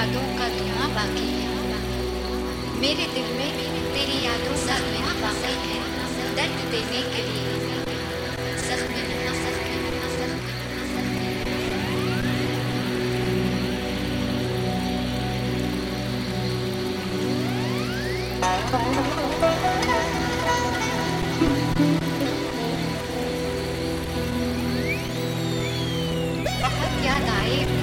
यादों का धुआँ बाकी है। मेरे दिल में तेरी यादों का धुआँ बाकी है। दर्द देने के लिए। जख्म बहुत याद आए।